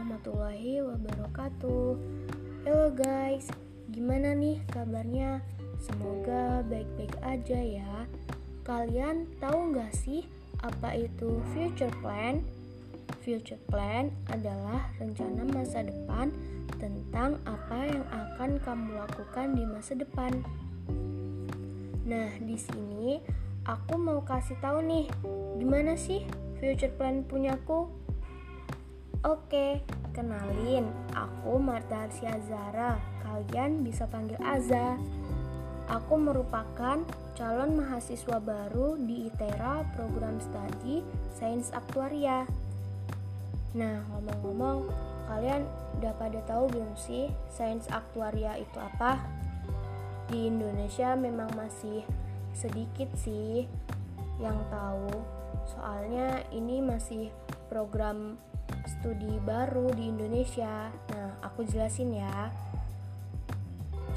wabarakatuh Halo guys, gimana nih kabarnya? Semoga baik-baik aja ya Kalian tahu nggak sih apa itu future plan? Future plan adalah rencana masa depan tentang apa yang akan kamu lakukan di masa depan. Nah, di sini aku mau kasih tahu nih, gimana sih future plan punyaku? Oke, kenalin, aku Marta Arsia Zara. Kalian bisa panggil Aza. Aku merupakan calon mahasiswa baru di ITERA program studi Sains Aktuaria. Nah, ngomong-ngomong, kalian udah pada tahu belum sih Sains Aktuaria itu apa? Di Indonesia memang masih sedikit sih yang tahu. Soalnya ini masih program studi baru di Indonesia. Nah, aku jelasin ya.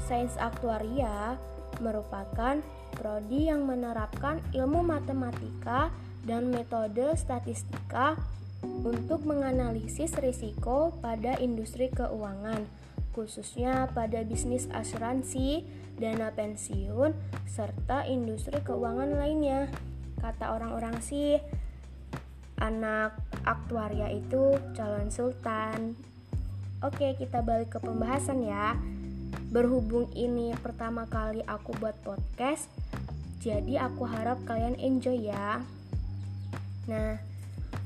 Sains aktuaria merupakan prodi yang menerapkan ilmu matematika dan metode statistika untuk menganalisis risiko pada industri keuangan, khususnya pada bisnis asuransi, dana pensiun, serta industri keuangan lainnya. Kata orang-orang sih, anak aktuaria itu calon sultan. Oke, kita balik ke pembahasan ya. Berhubung ini pertama kali aku buat podcast, jadi aku harap kalian enjoy ya. Nah,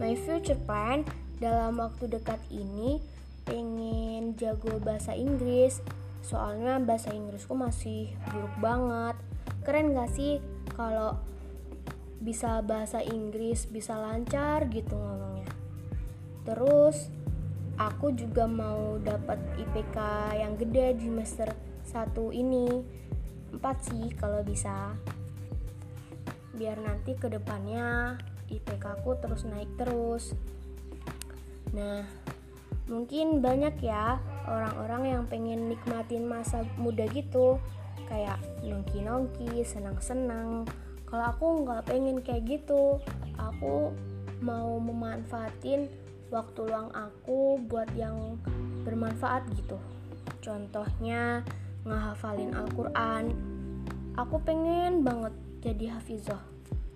my future plan dalam waktu dekat ini pengen jago bahasa Inggris. Soalnya bahasa Inggrisku masih buruk banget. Keren gak sih kalau bisa bahasa Inggris bisa lancar gitu ngomongnya. Terus aku juga mau dapat IPK yang gede di semester 1 ini. 4 sih kalau bisa. Biar nanti ke depannya IPK aku terus naik terus. Nah mungkin banyak ya orang-orang yang pengen nikmatin masa muda gitu. Kayak nongki-nongki, senang-senang kalau aku nggak pengen kayak gitu. Aku mau memanfaatin waktu luang aku buat yang bermanfaat gitu. Contohnya ngehafalin Al-Quran. Aku pengen banget jadi hafizah.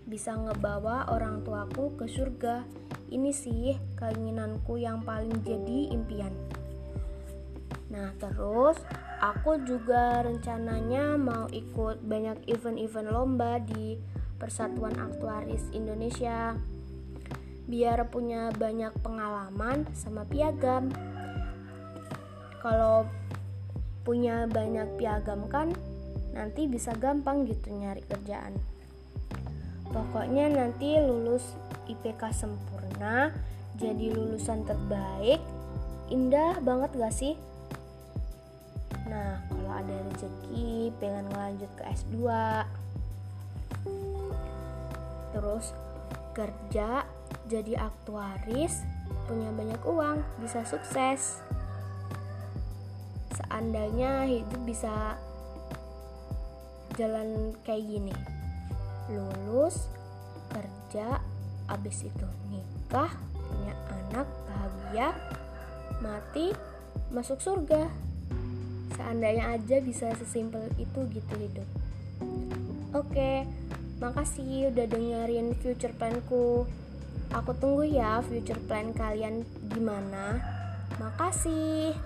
Bisa ngebawa orang tuaku ke surga. Ini sih keinginanku yang paling jadi impian. Nah terus aku juga rencananya mau ikut banyak event-event lomba di Persatuan Aktuaris Indonesia. Biar punya banyak pengalaman sama piagam. Kalau punya banyak piagam kan nanti bisa gampang gitu nyari kerjaan. Pokoknya nanti lulus IPK sempurna jadi lulusan terbaik. Indah banget gak sih Nah, kalau ada rezeki pengen ngelanjut ke S2 Terus kerja jadi aktuaris punya banyak uang bisa sukses. Seandainya hidup bisa jalan kayak gini. Lulus kerja abis itu nikah punya anak bahagia mati masuk surga seandainya aja bisa sesimpel itu gitu hidup. Oke makasih udah dengerin future planku. Aku tunggu ya future plan kalian gimana. Makasih